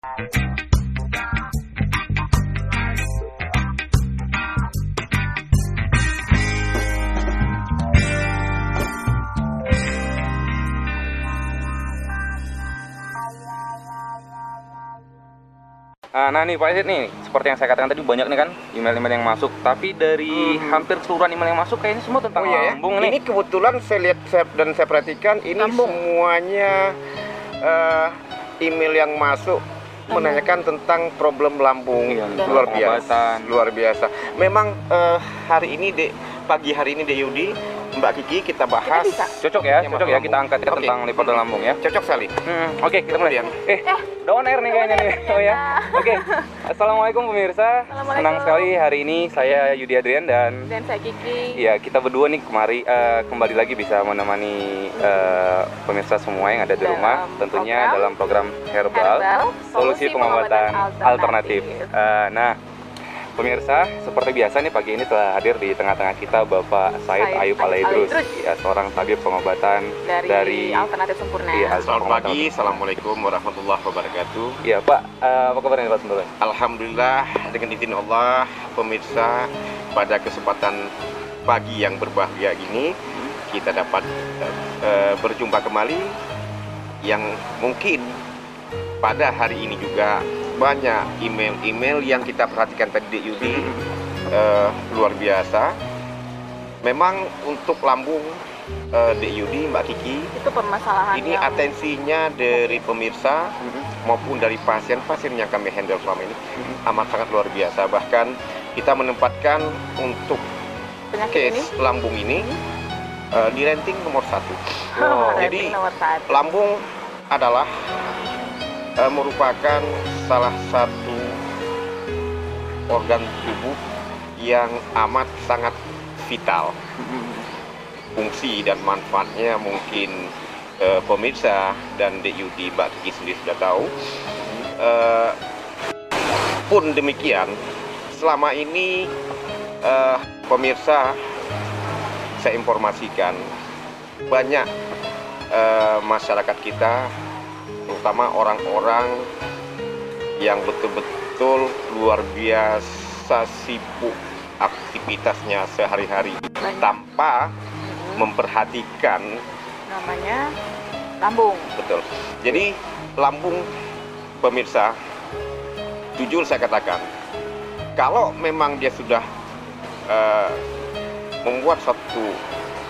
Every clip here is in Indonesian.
Ah, Nah nih Pak Isid nih, seperti yang saya katakan tadi banyak nih kan email-email yang masuk. Tapi dari hampir keseluruhan email yang masuk kayaknya semua tentang Hmm. Oh iya ya. lambung Ini nih. kebetulan saya lihat saya, dan saya perhatikan ini Lambung. semuanya eh, email yang masuk menanyakan tentang problem lambung. Iya, luar biasa. Luar biasa. Memang eh, hari ini dek pagi hari ini dek Yudi Mbak Kiki kita bahas bisa. Cocok ya, cocok ya kita angkat ya tentang lipotan lambung ya. cocok sekali Hmm, Oke, kita mulai. Kemudian. Eh, down air nih kayaknya nih. Oh ya. Oke. Assalamualaikum pemirsa. Assalamualaikum. Senang sekali hari ini saya Yudi Adrian dan Dan saya Kiki. ya kita berdua nih kemari eh, kembali lagi bisa menemani eh, pemirsa semua yang ada di Dalam rumah tentunya program dalam program Herbal, Herbal, Solusi Pengobatan Alternatif. Eh, nah, pemirsa seperti biasa nih pagi ini telah hadir di tengah-tengah kita Bapak Said Said Ayub Alaidrus, ya seorang tabib pengobatan dari, dari Alternatif Sempurna. Iya, Selamat pagi Assalamualaikum warahmatullahi wabarakatuh. Iya Pak, Eh, apa kabarnya Pak sebelumnya? Alhamdulillah dengan izin Allah pemirsa pada kesempatan pagi yang berbahagia ini kita dapat eh, berjumpa kembali. Yang mungkin pada hari ini juga banyak email-email yang kita perhatikan tadi Dek Yudi eh, luar biasa. Memang untuk lambung Dek Yudi, Mbak Kiki, Itu permasalahan ini yang atensinya dari pemirsa maupun dari pasien-pasien yang kami handle selama ini amat sangat luar biasa. Bahkan kita menempatkan untuk penyakit ini. case lambung ini eh, di ranking nomor satu. Wow. Jadi, nomor satu. Lambung adalah eh, merupakan salah satu organ tubuh yang amat sangat vital. Fungsi dan manfaatnya mungkin eh, pemirsa dan Yudi Mbak Kiki sendiri sudah tahu. Eh, pun demikian, selama ini eh, pemirsa saya informasikan banyak eh, masyarakat kita, terutama orang-orang yang betul-betul luar biasa sibuk aktivitasnya sehari-hari tanpa memperhatikan namanya lambung. betul. Jadi lambung pemirsa, jujur saya katakan, kalau memang dia sudah eh, membuat satu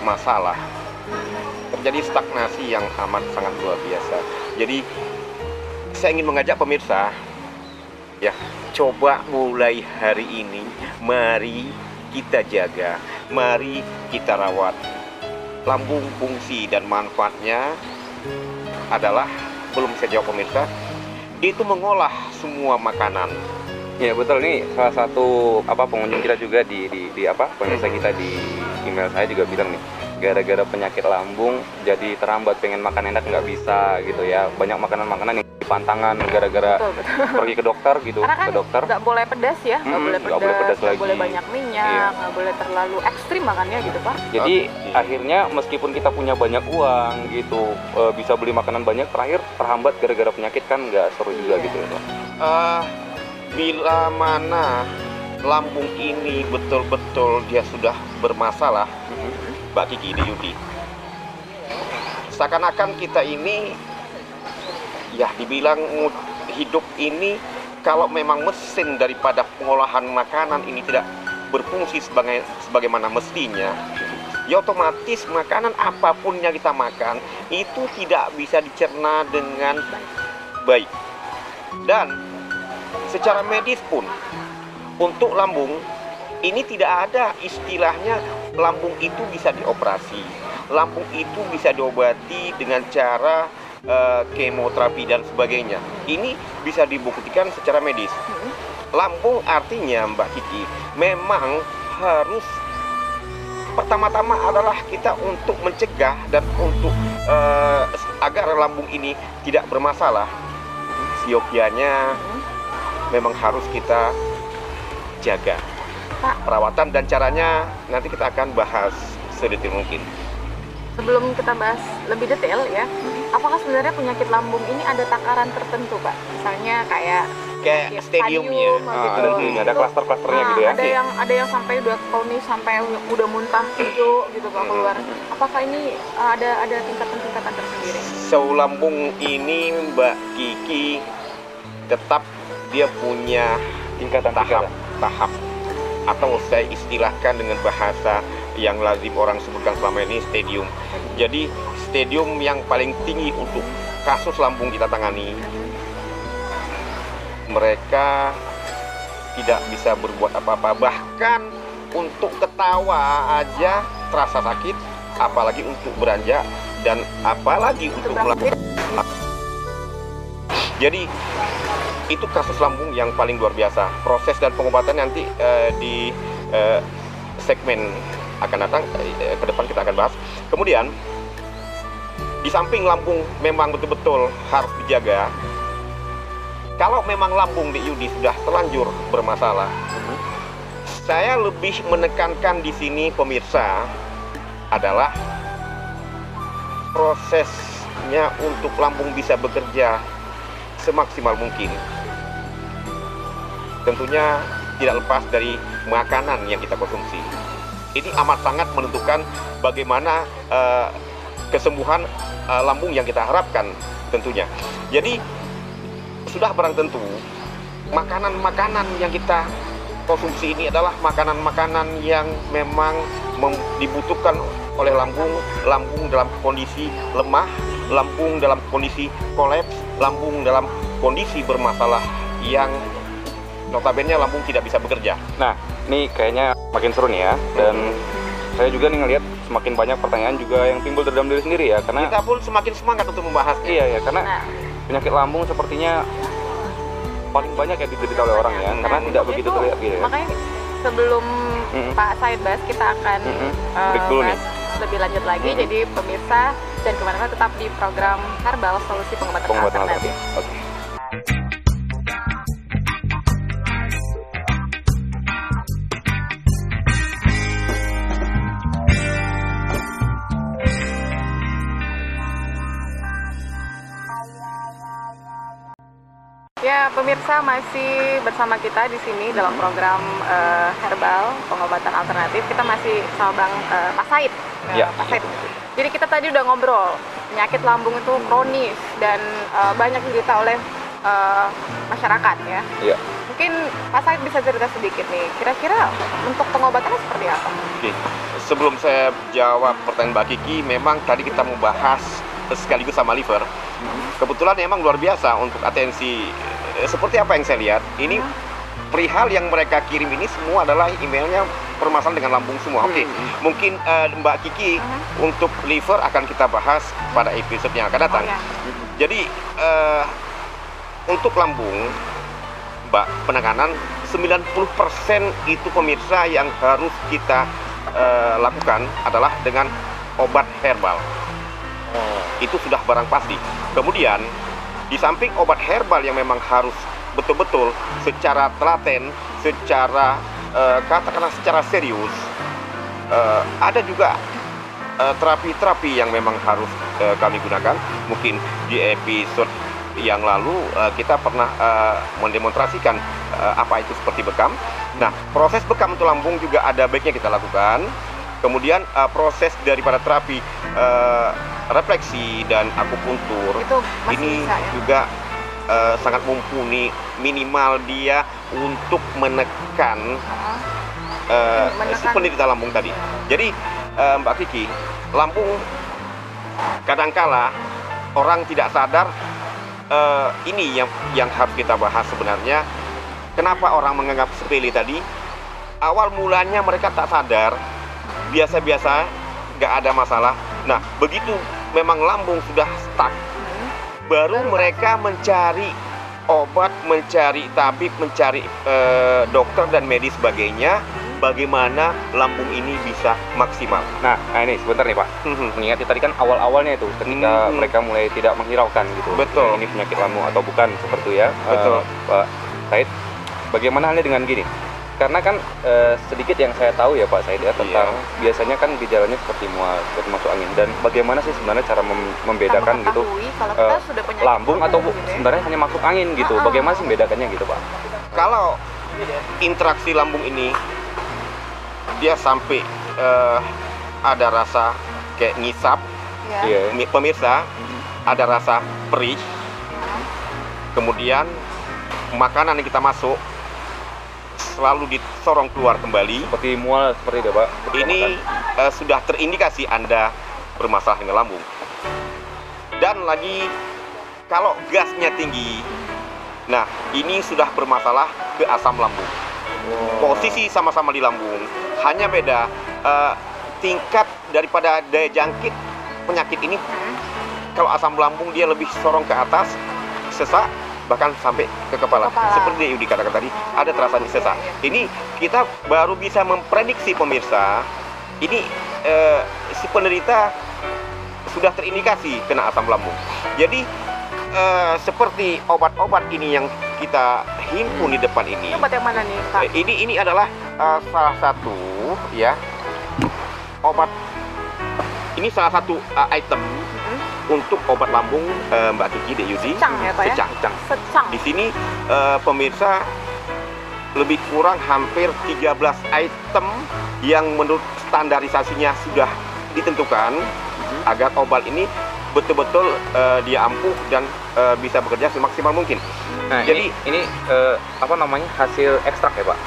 masalah, terjadi stagnasi yang amat sangat luar biasa. Jadi saya ingin mengajak pemirsa, ya coba mulai hari ini, mari kita jaga, mari kita rawat. Lambung fungsi dan manfaatnya adalah belum saya jawab pemirsa itu mengolah semua makanan Iya betul nih salah satu apa pengunjung kita juga di di, di apa pemirsa kita di email saya juga bilang nih gara-gara penyakit lambung jadi terambat pengen makan enak nggak bisa gitu ya banyak makanan-makanan yang dipantangan gara-gara pergi ke dokter gitu Karena kan ke dokter nggak boleh pedas ya, nggak Mm-mm, boleh nggak pedas, boleh pedas nggak lagi. boleh banyak minyak, Iya. nggak boleh terlalu ekstrim makannya gitu pak. jadi Oke. akhirnya meskipun kita punya banyak uang gitu eh, bisa beli makanan banyak terakhir terhambat gara-gara penyakit kan nggak seru juga Iya. gitu ya Pak. Eh, bila mana lambung ini betul-betul dia sudah bermasalah. Mbak Kiki di Yudi seakan-akan kita ini ya dibilang hidup ini kalau memang mesin daripada pengolahan makanan ini tidak berfungsi sebagai sebagaimana mestinya ya otomatis makanan apa pun yang kita makan itu tidak bisa dicerna dengan baik. Dan secara medis pun untuk lambung ini tidak ada istilahnya lambung itu bisa dioperasi lambung itu bisa diobati dengan cara eh, kemoterapi dan sebagainya ini bisa dibuktikan secara medis Hmm. lambung artinya Mbak Kiki memang harus pertama-tama adalah kita untuk mencegah dan untuk eh, agar lambung ini tidak bermasalah siokianya Hmm. memang harus kita jaga Pak. perawatan dan caranya nanti kita akan bahas sedetail mungkin sebelum kita bahas lebih detail ya, apakah sebenarnya penyakit lambung ini ada takaran tertentu, Pak? Misalnya kayak Kayak ya, stadiumnya. stadium, Ah, gitu. ada klaster-klasternya Nah, gitu ya. Ada yang ada yang sampai udah kronis sampai udah muntah hijau gitu Pak keluar. Apakah ini uh, ada ada tingkatan-tingkatan tersendiri? Saw lambung ini Mbak Kiki tetap dia punya Tingkatan tahap tingkatan. Tahap atau saya istilahkan dengan bahasa yang lazim orang sebutkan selama ini stadium. Jadi stadium yang paling tinggi untuk kasus lambung kita tangani mereka tidak bisa berbuat apa-apa. Bahkan untuk ketawa aja terasa sakit apalagi untuk beranjak dan apalagi untuk melakukan jadi itu kasus lambung yang paling luar biasa. Proses dan pengobatan nanti eh, di eh, segmen akan datang eh, ke depan kita akan bahas. Kemudian di samping lambung memang betul-betul harus dijaga. Kalau memang lambung di Yudi sudah terlanjur bermasalah, saya lebih menekankan di sini pemirsa adalah prosesnya untuk lambung bisa bekerja semaksimal mungkin. Tentunya tidak lepas dari makanan yang kita konsumsi. Ini amat sangat menentukan bagaimana eh, kesembuhan eh, lambung yang kita harapkan tentunya. Jadi sudah barang tentu makanan-makanan yang kita konsumsi ini adalah makanan-makanan yang memang mem- dibutuhkan oleh lambung, lambung dalam kondisi lemah, lambung dalam kondisi kolaps, lambung dalam kondisi bermasalah yang notabene lambung tidak bisa bekerja. Nah, ini kayaknya makin seru nih ya. Dan saya juga nih ngelihat semakin banyak pertanyaan juga yang timbul dalam diri sendiri ya. Karena Kita pun semakin semangat untuk membahasnya. iya ya, karena Nah, penyakit lambung sepertinya paling banyak ya diderita oleh orang ya. Nah, Karena tidak begitu itu terlihat gitu ya. makanya sebelum Mm-mm. Pak Said bahas kita akan Mm-mm. uh, Break dulu nih. bahas lebih lanjut lagi. Mm-mm. Jadi pemirsa dan ke mana-mana tetap di program Herbal Solusi Pengobatan, Pengobatan Alternatif. Oke. Ya, pemirsa masih bersama kita di sini dalam program eh, Herbal Pengobatan Alternatif. Kita masih sama Bang eh, Pak Said. Eh, Ya. Pak Said. Jadi kita tadi udah ngobrol penyakit lambung itu kronis dan eh, banyak diderita oleh eh, masyarakat ya. Iya. Mungkin Pak Said bisa cerita sedikit nih. Kira-kira untuk pengobatannya seperti apa? Oke. Sebelum saya jawab pertanyaan Mbak Kiki, memang tadi kita mau bahas sekaligus sama liver. Kebetulan memang luar biasa untuk atensi seperti apa yang saya lihat. Ini perihal yang mereka kirim ini semua adalah emailnya permasalahan dengan lambung semua. Oke, mungkin eh, Mbak Kiki Mhm. untuk liver akan kita bahas pada episode yang akan datang. Oh, ya. Jadi eh, untuk lambung, Mbak, penanganan 90% itu pemirsa yang harus kita eh, lakukan adalah dengan obat herbal. Itu sudah barang pasti. Kemudian di samping obat herbal yang memang harus betul-betul secara telaten, secara eh, katakanlah secara serius, eh, ada juga eh, terapi-terapi yang memang harus eh, kami gunakan. Mungkin di episode yang lalu eh, kita pernah eh, mendemonstrasikan eh, apa itu seperti bekam. Nah, proses bekam untuk lambung juga ada baiknya kita lakukan. Kemudian eh, proses daripada terapi eh, refleksi dan akupuntur Itu masih ini bisa ya. juga eh, sangat mumpuni minimal dia untuk menekan Heeh. eh, si penderita lambung tadi. Jadi eh, Mbak Kiki, lambung kadangkala orang tidak sadar eh, ini yang yang harus kita bahas sebenarnya. Kenapa orang menganggap sepele tadi? Awal mulanya mereka tak sadar, biasa-biasa, nggak ada masalah. Nah, begitu memang lambung sudah stuck, Hmm. baru mereka mencari obat, mencari tabib, mencari eh, dokter dan medis sebagainya. Bagaimana lambung ini bisa maksimal? Nah, nah ini sebentar nih Pak. Mengingat tadi kan awal-awalnya itu ketika Hmm. mereka mulai tidak menghiraukan gitu. Betul. Ini penyakit lambung atau bukan seperti itu ya. Betul. Eh, Pak Said, bagaimana halnya dengan gini? Karena kan eh, sedikit yang saya tahu ya Pak Said ya tentang Iya. biasanya kan gejalanya seperti mual, seperti masuk angin dan bagaimana sih sebenarnya cara mem- membedakan gitu kalau kita eh, sudah penyakit lambung atau gitu ya. sebenarnya hanya masuk angin gitu. Ah. Bagaimana sih membedakannya gitu Pak? Kalau interaksi lambung ini dia sampai eh, ada rasa kayak ngisap, ya. Iya. Mi- pemirsa ada rasa perih, kemudian makanan yang kita masuk selalu disorong keluar kembali. Seperti mual seperti itu Pak. ketika Ini eh, sudah terindikasi Anda bermasalah dengan lambung. Dan lagi kalau gasnya tinggi, nah ini sudah bermasalah ke asam lambung. Posisi sama-sama di lambung, hanya beda eh, tingkat daripada daya jangkit penyakit ini. Hmm. Kalau asam lambung dia lebih sorong ke atas, sesak bahkan sampai ke kepala. Kepala. Seperti yang dikatakan tadi, ada terasa sesak. Ini kita baru bisa memprediksi pemirsa, ini eh, si penderita sudah terindikasi kena asam lambung. Jadi eh, seperti obat-obat ini yang kita himpun di depan ini. Obat yang mana nih, Pak? Eh, ini ini adalah eh, salah satu ya obat ini salah satu eh, item. Untuk obat lambung eh, Mbak Kiki de Yudi. Secang ya, Pak ya? Secang. Secang. Secang. Di sini eh, pemirsa lebih kurang hampir 13 item yang menurut standarisasinya sudah ditentukan agar obat ini betul-betul eh, dia ampuh dan eh, bisa bekerja semaksimal mungkin. Nah, Jadi- ini, ini eh, apa namanya hasil ekstrak ya Pak?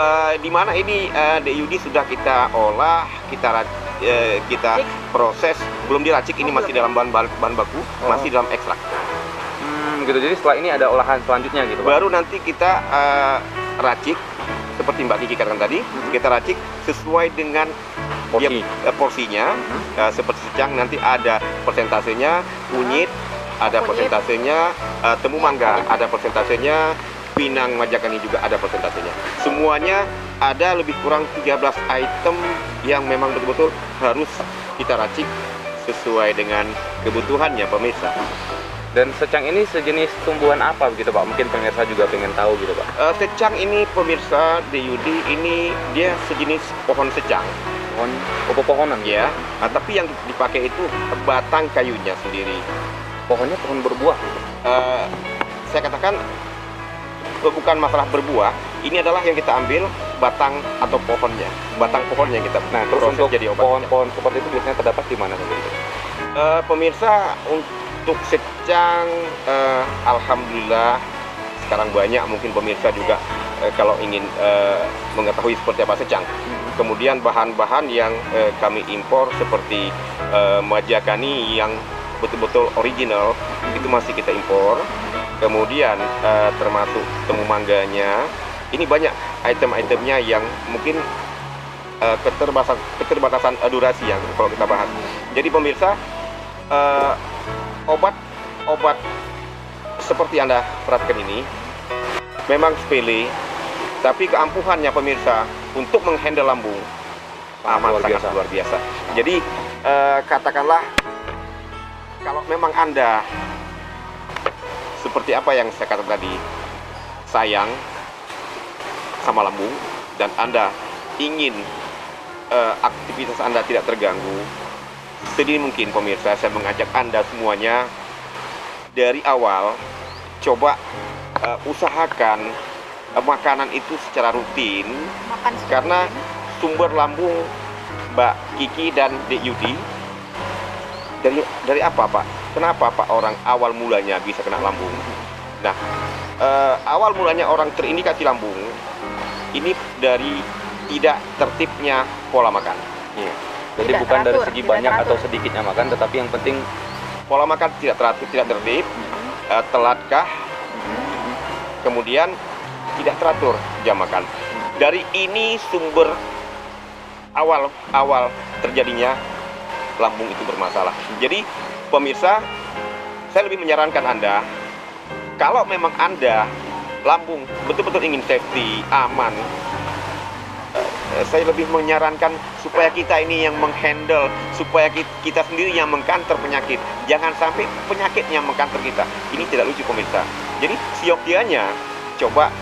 Eh, di mana ini eh, DUD sudah kita olah, kita eh, kita proses, belum diracik ini Oh, masih dalam bahan bahan, bahan baku, Oh. masih dalam ekstrak. Hmm, gitu. Jadi setelah ini ada olahan selanjutnya gitu Pak. Baru nanti kita eh, racik seperti Mbak Kiki katakan tadi, Mhm. kita racik sesuai dengan dia, Porsi. eh, porsinya. Eh, seperti secang nanti ada persentasenya kunyit, ada persentasenya eh, temu mangga, ada persentasenya pinang majakani juga ada persentasenya. Semuanya ada lebih kurang 13 item yang memang betul-betul harus kita racik sesuai dengan kebutuhannya pemirsa. Dan secang ini sejenis tumbuhan apa gitu Pak? Mungkin pemirsa juga pengen tahu gitu Pak. Eh, secang ini pemirsa DUD ini dia sejenis pohon secang Pohon, oh, pepohonan ya, Ah, tapi yang dipakai itu batang kayunya sendiri. Pohonnya pohon berbuah. gitu. Eh, saya katakan bukan masalah berbuah, ini adalah yang kita ambil batang atau pohonnya, batang pohonnya yang kita Nah, terus proses untuk jadi obat. pohon-pohon seperti itu biasanya terdapat di mana saja? Eh, pemirsa untuk secang, eh, alhamdulillah sekarang banyak mungkin pemirsa juga eh, kalau ingin eh, mengetahui seperti apa secang. Kemudian bahan-bahan yang eh, kami impor seperti eh, majakani yang betul-betul original itu masih kita impor. Kemudian eh, termasuk temu mangganya. Ini banyak item-itemnya yang mungkin eh, keterbatasan keterbatasan eh, durasi yang kalau kita bahas. Jadi pemirsa eh, obat obat seperti anda perhatikan ini memang sepele, tapi keampuhannya pemirsa untuk menghandle lambung Sangat amat luar sangat biasa. luar biasa. Jadi eh, katakanlah kalau memang anda seperti apa yang saya katakan tadi sayang sama lambung dan anda ingin eh, aktivitas anda tidak terganggu sedini mungkin pemirsa saya mengajak anda semuanya dari awal coba eh, usahakan eh, makanan itu secara rutin Makan Karena- ini. sumber lambung Mbak Kiki dan Dek Yudi dari dari apa Pak? Kenapa Pak orang awal mulanya bisa kena lambung? Nah, eh, awal mulanya orang terindikasi lambung ini dari tidak tertibnya pola makan. Iya. Jadi Tidak bukan dari teratur, segi tidak banyak teratur. atau sedikitnya makan, tetapi yang penting Pola makan tidak teratur, tidak tertib, eh, telatkah, kemudian tidak teratur jam makan. Dari ini sumber awal awal terjadinya lambung itu bermasalah. Jadi pemirsa, saya lebih menyarankan Anda kalau memang Anda lambung betul-betul ingin safety, aman, eh, saya lebih menyarankan supaya kita ini yang menghandle, supaya ki- kita sendiri yang mengkanter penyakit. Jangan sampai penyakit yang mengkanter kita. Ini tidak lucu pemirsa. Jadi siokianya coba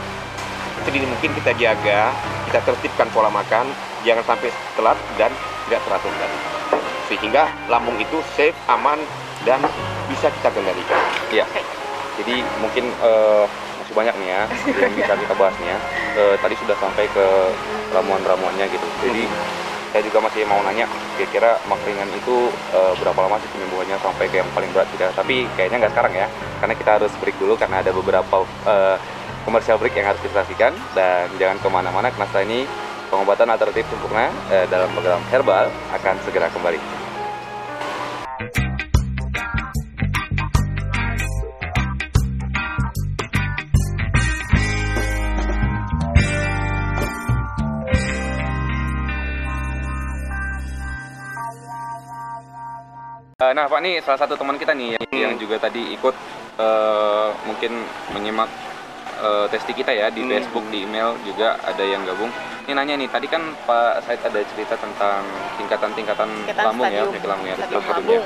sedini mungkin kita jaga kita tertibkan pola makan, jangan sampai telat dan tidak teratur tadi. Sehingga lambung itu safe, aman dan bisa kita kendalikan. Iya. Jadi mungkin eh, masih banyak nih ya yang bisa kita bahas nih ya. Eh, tadi sudah sampai ke ramuan-ramuannya gitu. Jadi saya juga masih mau nanya, kira-kira makringan itu eh, berapa lama sih penyembuhannya sampai ke yang paling berat tidak? Tapi kayaknya nggak sekarang ya, karena kita harus break dulu karena ada beberapa eh, komersial break yang harus kita saksikan dan jangan ke mana-mana karena setelah ini pengobatan alternatif sempurna eh, dalam program herbal akan segera kembali. Eh, Nah, Pak, ini salah satu teman kita nih yang, yang juga tadi ikut eh, mungkin menyimak eh, testi kita ya di Hmm. Facebook, di email juga ada yang gabung. Ini nanya nih, tadi kan Pak Said ada cerita tentang tingkatan-tingkatan Tingkatan lambung ya, penyakit lambung ya, lambung.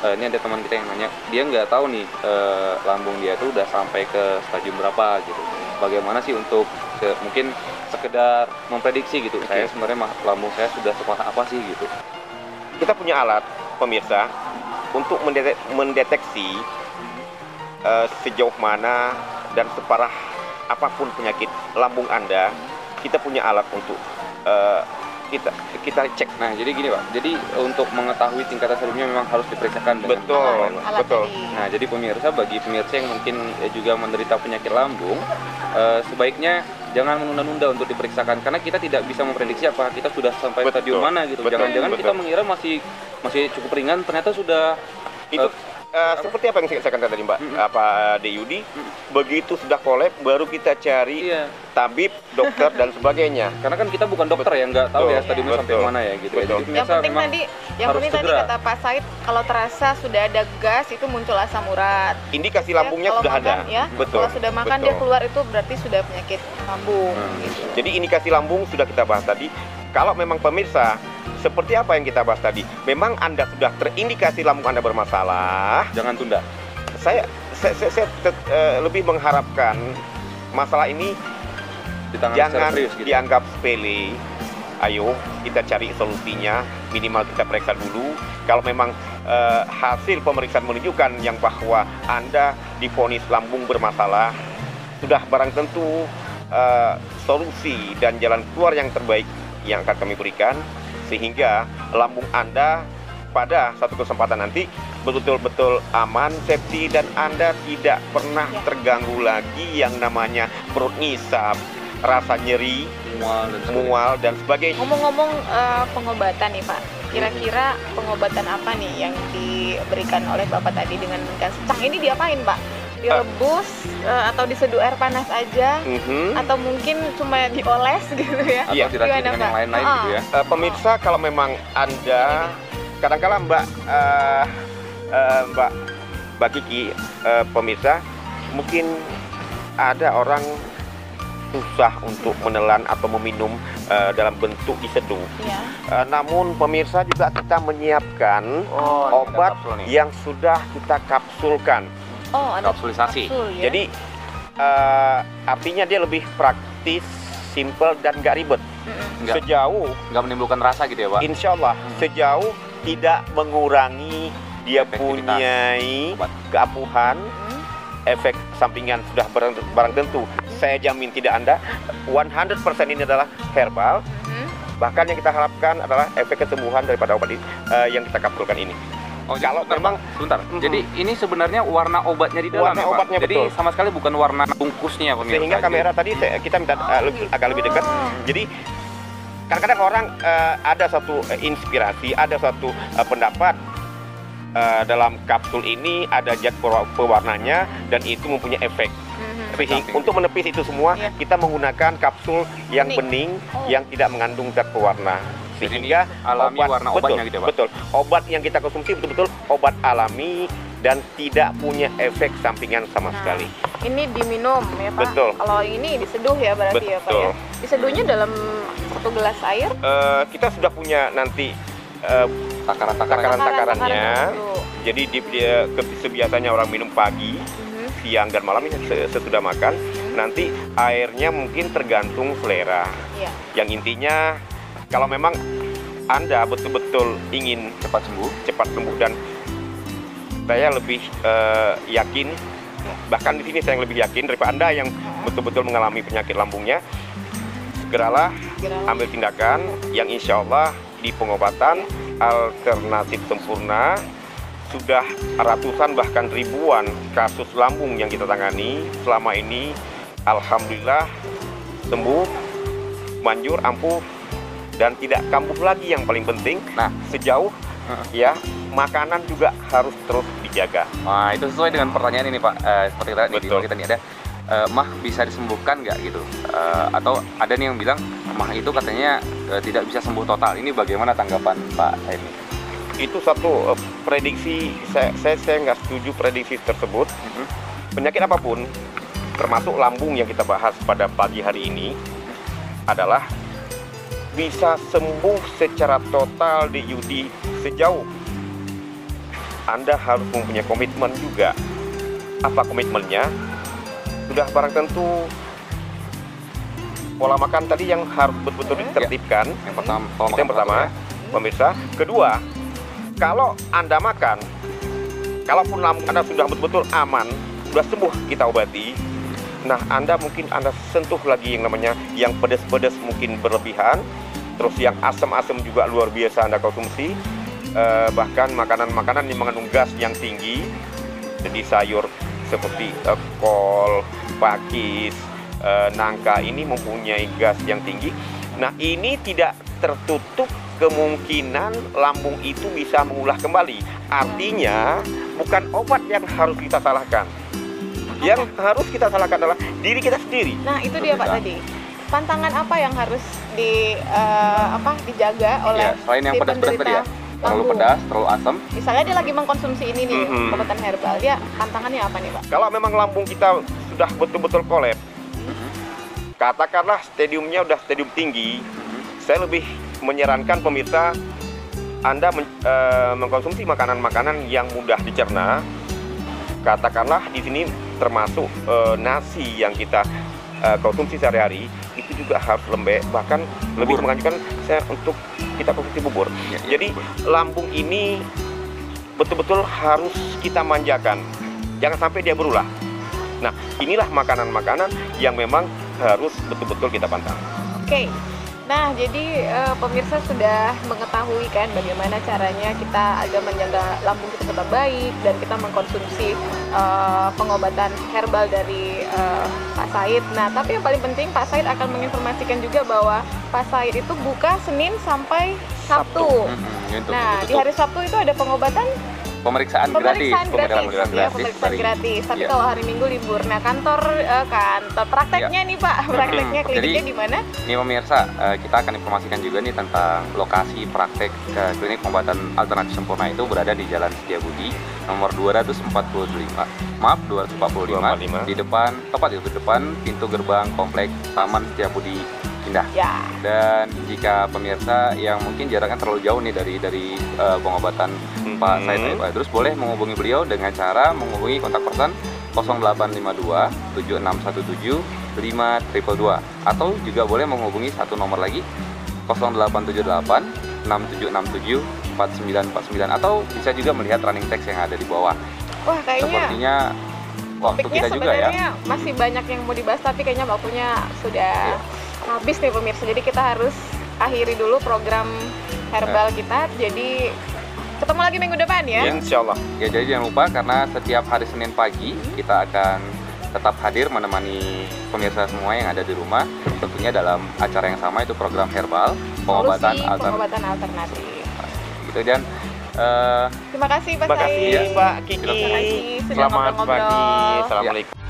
Eh, ini ada teman kita yang nanya, dia nggak tahu nih eh, lambung dia tuh udah sampai ke stadium berapa gitu. Bagaimana sih untuk se- mungkin sekedar memprediksi gitu. Saya sebenarnya lambung saya sudah separah apa sih gitu. Kita punya alat pemirsa untuk mendete- mendeteksi eh, sejauh mana dan separah apa pun penyakit lambung Anda, kita punya alat untuk eh, kita kita cek. Nah, jadi gini Pak, jadi untuk mengetahui tingkatan stadiumnya memang harus diperiksakan dengan Betul, alat, alat betul. tadi. Nah, jadi pemirsa bagi pemirsa yang mungkin eh, juga menderita penyakit lambung, eh, sebaiknya jangan menunda-nunda untuk diperiksakan karena kita tidak bisa memprediksi apa kita sudah sampai Betul, stadium mana gitu. Jangan-jangan kita mengira masih masih cukup ringan, ternyata sudah Itu eh, seperti apa yang saya katakan tadi Mbak, Mm-mm. apa Deyudi, begitu sudah kolab baru kita cari iya. tabib, dokter dan sebagainya. Karena kan kita bukan dokter ya, nggak tahu ya Betul, stadiumnya sampai betul, mana ya gitu. ya. betul. Jadi yang penting tadi yang penting tadi segera. kata Pak Said kalau terasa sudah ada gas itu muncul asam urat Indikasi Ya, lambungnya sudah makan, ada. ya Betul. kalau sudah makan betul. dia keluar itu berarti sudah penyakit lambung Hmm. gitu Jadi indikasi lambung sudah kita bahas tadi. Kalau memang pemirsa seperti apa yang kita bahas tadi, memang Anda sudah terindikasi lambung Anda bermasalah, jangan tunda. saya saya, saya, saya tet- eh, lebih mengharapkan masalah ini jangan serius gitu. dianggap sepele. Ayo kita cari solusinya, minimal kita periksa dulu. Kalau memang eh, hasil pemeriksaan menunjukkan yang bahwa Anda diponis lambung bermasalah, sudah barang tentu eh, solusi dan jalan keluar yang terbaik yang akan kami berikan sehingga lambung Anda pada satu kesempatan nanti betul-betul aman, safety dan Anda tidak pernah Ya. terganggu lagi yang namanya perut ngisap, rasa nyeri, mual dan sebagainya. mual dan sebagainya. ngomong-ngomong eh, pengobatan nih Pak kira-kira pengobatan apa nih yang diberikan oleh Bapak tadi dengan gas cang ini diapain Pak direbus eh, atau diseduh air panas aja Mhm. atau mungkin cuma dioles gitu ya Atau Iya. diracik dengan yang lain-lain gitu ya. Eh, pemirsa kalau memang anda kadang-kala Mbak eh, eh, Mbak Mbak Kiki eh, pemirsa mungkin ada orang susah untuk menelan atau meminum eh, dalam bentuk diseduh. ya Eh, namun pemirsa juga kita menyiapkan Oh, obat yang sudah kita kapsulkan. Oh ada kapsulisasi. kapsul ya Jadi eh, artinya dia lebih praktis, simple dan gak ribet. Nggak, Sejauh nggak menimbulkan rasa gitu ya, Pak. Insya Allah sejauh tidak mengurangi dia obat. keapuhan Mm. efek sampingan sudah barang, barang tentu saya jamin tidak anda 100% ini adalah herbal Mhm. bahkan yang kita harapkan adalah efek kesembuhan daripada obat ini, eh, yang kita kapsulkan ini Oh, jadi Kalau memang- sebentar. Mhm. Jadi ini sebenarnya warna obatnya di dalam Warna ya, Pak? obatnya, Jadi betul. sama sekali bukan warna bungkusnya pemirsa. sehingga Jadi- kamera tadi saya- kita minta eh, lebih- agak lebih dekat Oh. jadi kadang-kadang orang eh, ada satu eh, inspirasi ada satu eh, pendapat eh, dalam kapsul ini ada zat pewa- pewarnanya dan itu mempunyai efek Mhm. Sehing- Samping. untuk menepis itu semua Iya. kita menggunakan kapsul yang Bening. bening, Oh. yang tidak mengandung zat pewarna Jadi sehingga alami warna betul, obatnya gitu ya, Pak? betul obat yang kita konsumsi betul-betul obat alami dan tidak punya efek sampingan sama Nah, sekali Ini diminum ya Pak. Betul. Kalau ini diseduh ya berarti ya Pak ya. Betul. Diseduhnya dalam satu gelas air. Eh, kita sudah punya nanti eh, Takaran-takaran. Takaran-takarannya. dulu. jadi di, dia, ke- sebiasanya orang minum pagi Mhm. siang dan malam ini se- sesudah makan Mhm. Nanti airnya mungkin tergantung selera. Iya. Yang intinya kalau memang Anda betul-betul ingin cepat sembuh cepat sembuh dan saya lebih eh, yakin bahkan di sini saya yang lebih yakin daripada Anda yang betul-betul mengalami penyakit lambungnya segeralah Segera. ambil tindakan yang insya Allah di pengobatan alternatif sempurna sudah ratusan bahkan ribuan kasus lambung yang kita tangani selama ini Alhamdulillah sembuh manjur ampuh dan tidak kambuh lagi yang paling penting Nah. sejauh Heeh. ya makanan juga harus terus dijaga Nah, itu sesuai dengan pertanyaan ini Pak. Eh, seperti tadi di Betul. kita nih ada eh, mah bisa disembuhkan nggak gitu? Eh, atau ada nih yang bilang mah itu katanya eh, tidak bisa sembuh total. Ini bagaimana tanggapan Pak ini? itu satu eh, prediksi saya saya saya nggak setuju prediksi tersebut Mhm. penyakit apa pun termasuk lambung yang kita bahas pada pagi hari ini adalah bisa sembuh secara total di Yudi sejauh. Anda harus mempunyai komitmen juga. Apa komitmennya? Sudah barang tentu pola makan tadi yang harus betul-betul ditertibkan. Yang pertama, Itu yang pertama. teratur pemirsa. Kedua, kalau Anda makan, kalaupun lambung Anda sudah betul-betul aman, sudah sembuh kita obati, nah Anda mungkin Anda sentuh lagi yang namanya yang pedas-pedas mungkin berlebihan, terus yang asam-asam juga luar biasa Anda konsumsi, eh, bahkan makanan-makanan yang mengandung gas yang tinggi, jadi sayur seperti eh, kol, pakis, eh, nangka ini mempunyai gas yang tinggi. Nah ini tidak tertutup kemungkinan lambung itu bisa mengulah kembali. Artinya bukan obat yang harus kita salahkan. Yang harus kita salahkan adalah diri kita sendiri. Nah, itu dia Pak Bisa. tadi. Pantangan apa yang harus di eh, apa dijaga oleh Ya, selain yang si pedas-pedas tadi ya. Terlalu pedas, terlalu asam. Misalnya dia lagi mengkonsumsi ini nih, Mhm. pengobatan herbal. Dia pantangannya apa nih, Pak? Kalau memang lambung kita sudah betul-betul kolap, Mhm. katakanlah stadiumnya udah stadium tinggi, Mhm. saya lebih menyarankan pemirsa Anda men- eh, mengkonsumsi makanan-makanan yang mudah dicerna. Katakanlah di sini termasuk eh, nasi yang kita eh, konsumsi sehari-hari itu juga harus lembek, bahkan lebih Bubur. menganjurkan saya untuk kita konsumsi bubur. Ya, ya, Jadi lambung ini betul-betul harus kita manjakan. Jangan sampai dia berulah. Nah, inilah makanan-makanan yang memang harus betul-betul kita pantang. Oke. Nah, jadi eh, pemirsa sudah mengetahui kan bagaimana caranya kita agar menjaga lambung kita tetap baik dan kita mengkonsumsi eh, pengobatan herbal dari eh, Pak Said. Nah, tapi yang paling penting Pak Said akan menginformasikan juga bahwa Pak Said itu buka Senin sampai Sabtu. Untuk- Nah, di hari Sabtu itu ada pengobatan pemeriksaan, gratis, pemeriksaan gratis, pemeriksaan ya, pemeriksaan gratis. Tapi Iya. kalau hari Minggu libur. Nah, kantor eh, kantor prakteknya nih Pak, prakteknya Hmm, kliniknya di mana? Nih pemirsa, eh, kita akan informasikan juga nih tentang lokasi praktek ke klinik pengobatan alternatif sempurna itu berada di Jalan Setiabudi nomor 245. Maaf, 245 245. di depan tepat itu di depan pintu gerbang kompleks Taman Setiabudi Indah. Ya. Dan jika pemirsa yang mungkin jaraknya terlalu jauh nih dari dari eh, pengobatan Pak Mhm. Said Taib terus boleh menghubungi beliau dengan cara menghubungi kontak person 0852 7617 5222 atau juga boleh menghubungi satu nomor lagi 0878 6767 4949 atau bisa juga melihat running text yang ada di bawah. Wah, kayaknya Sepertinya waktu kita juga ya. masih banyak yang mau dibahas tapi kayaknya waktunya sudah Iya. Habis nih pemirsa. Jadi kita harus akhiri dulu program herbal Iya. kita. Jadi ketemu lagi minggu depan ya. Insya Allah. Ya jadi jangan lupa karena setiap hari Senin pagi kita akan tetap hadir menemani pemirsa semua yang ada di rumah tentunya dalam acara yang sama itu program herbal pengobatan Solusi alternatif pengobatan alternatif. gitu dan eh, Terima kasih Pak Terima kasih. Pak Kiki. Terima kasih sudah Selamat pagi. Assalamualaikum.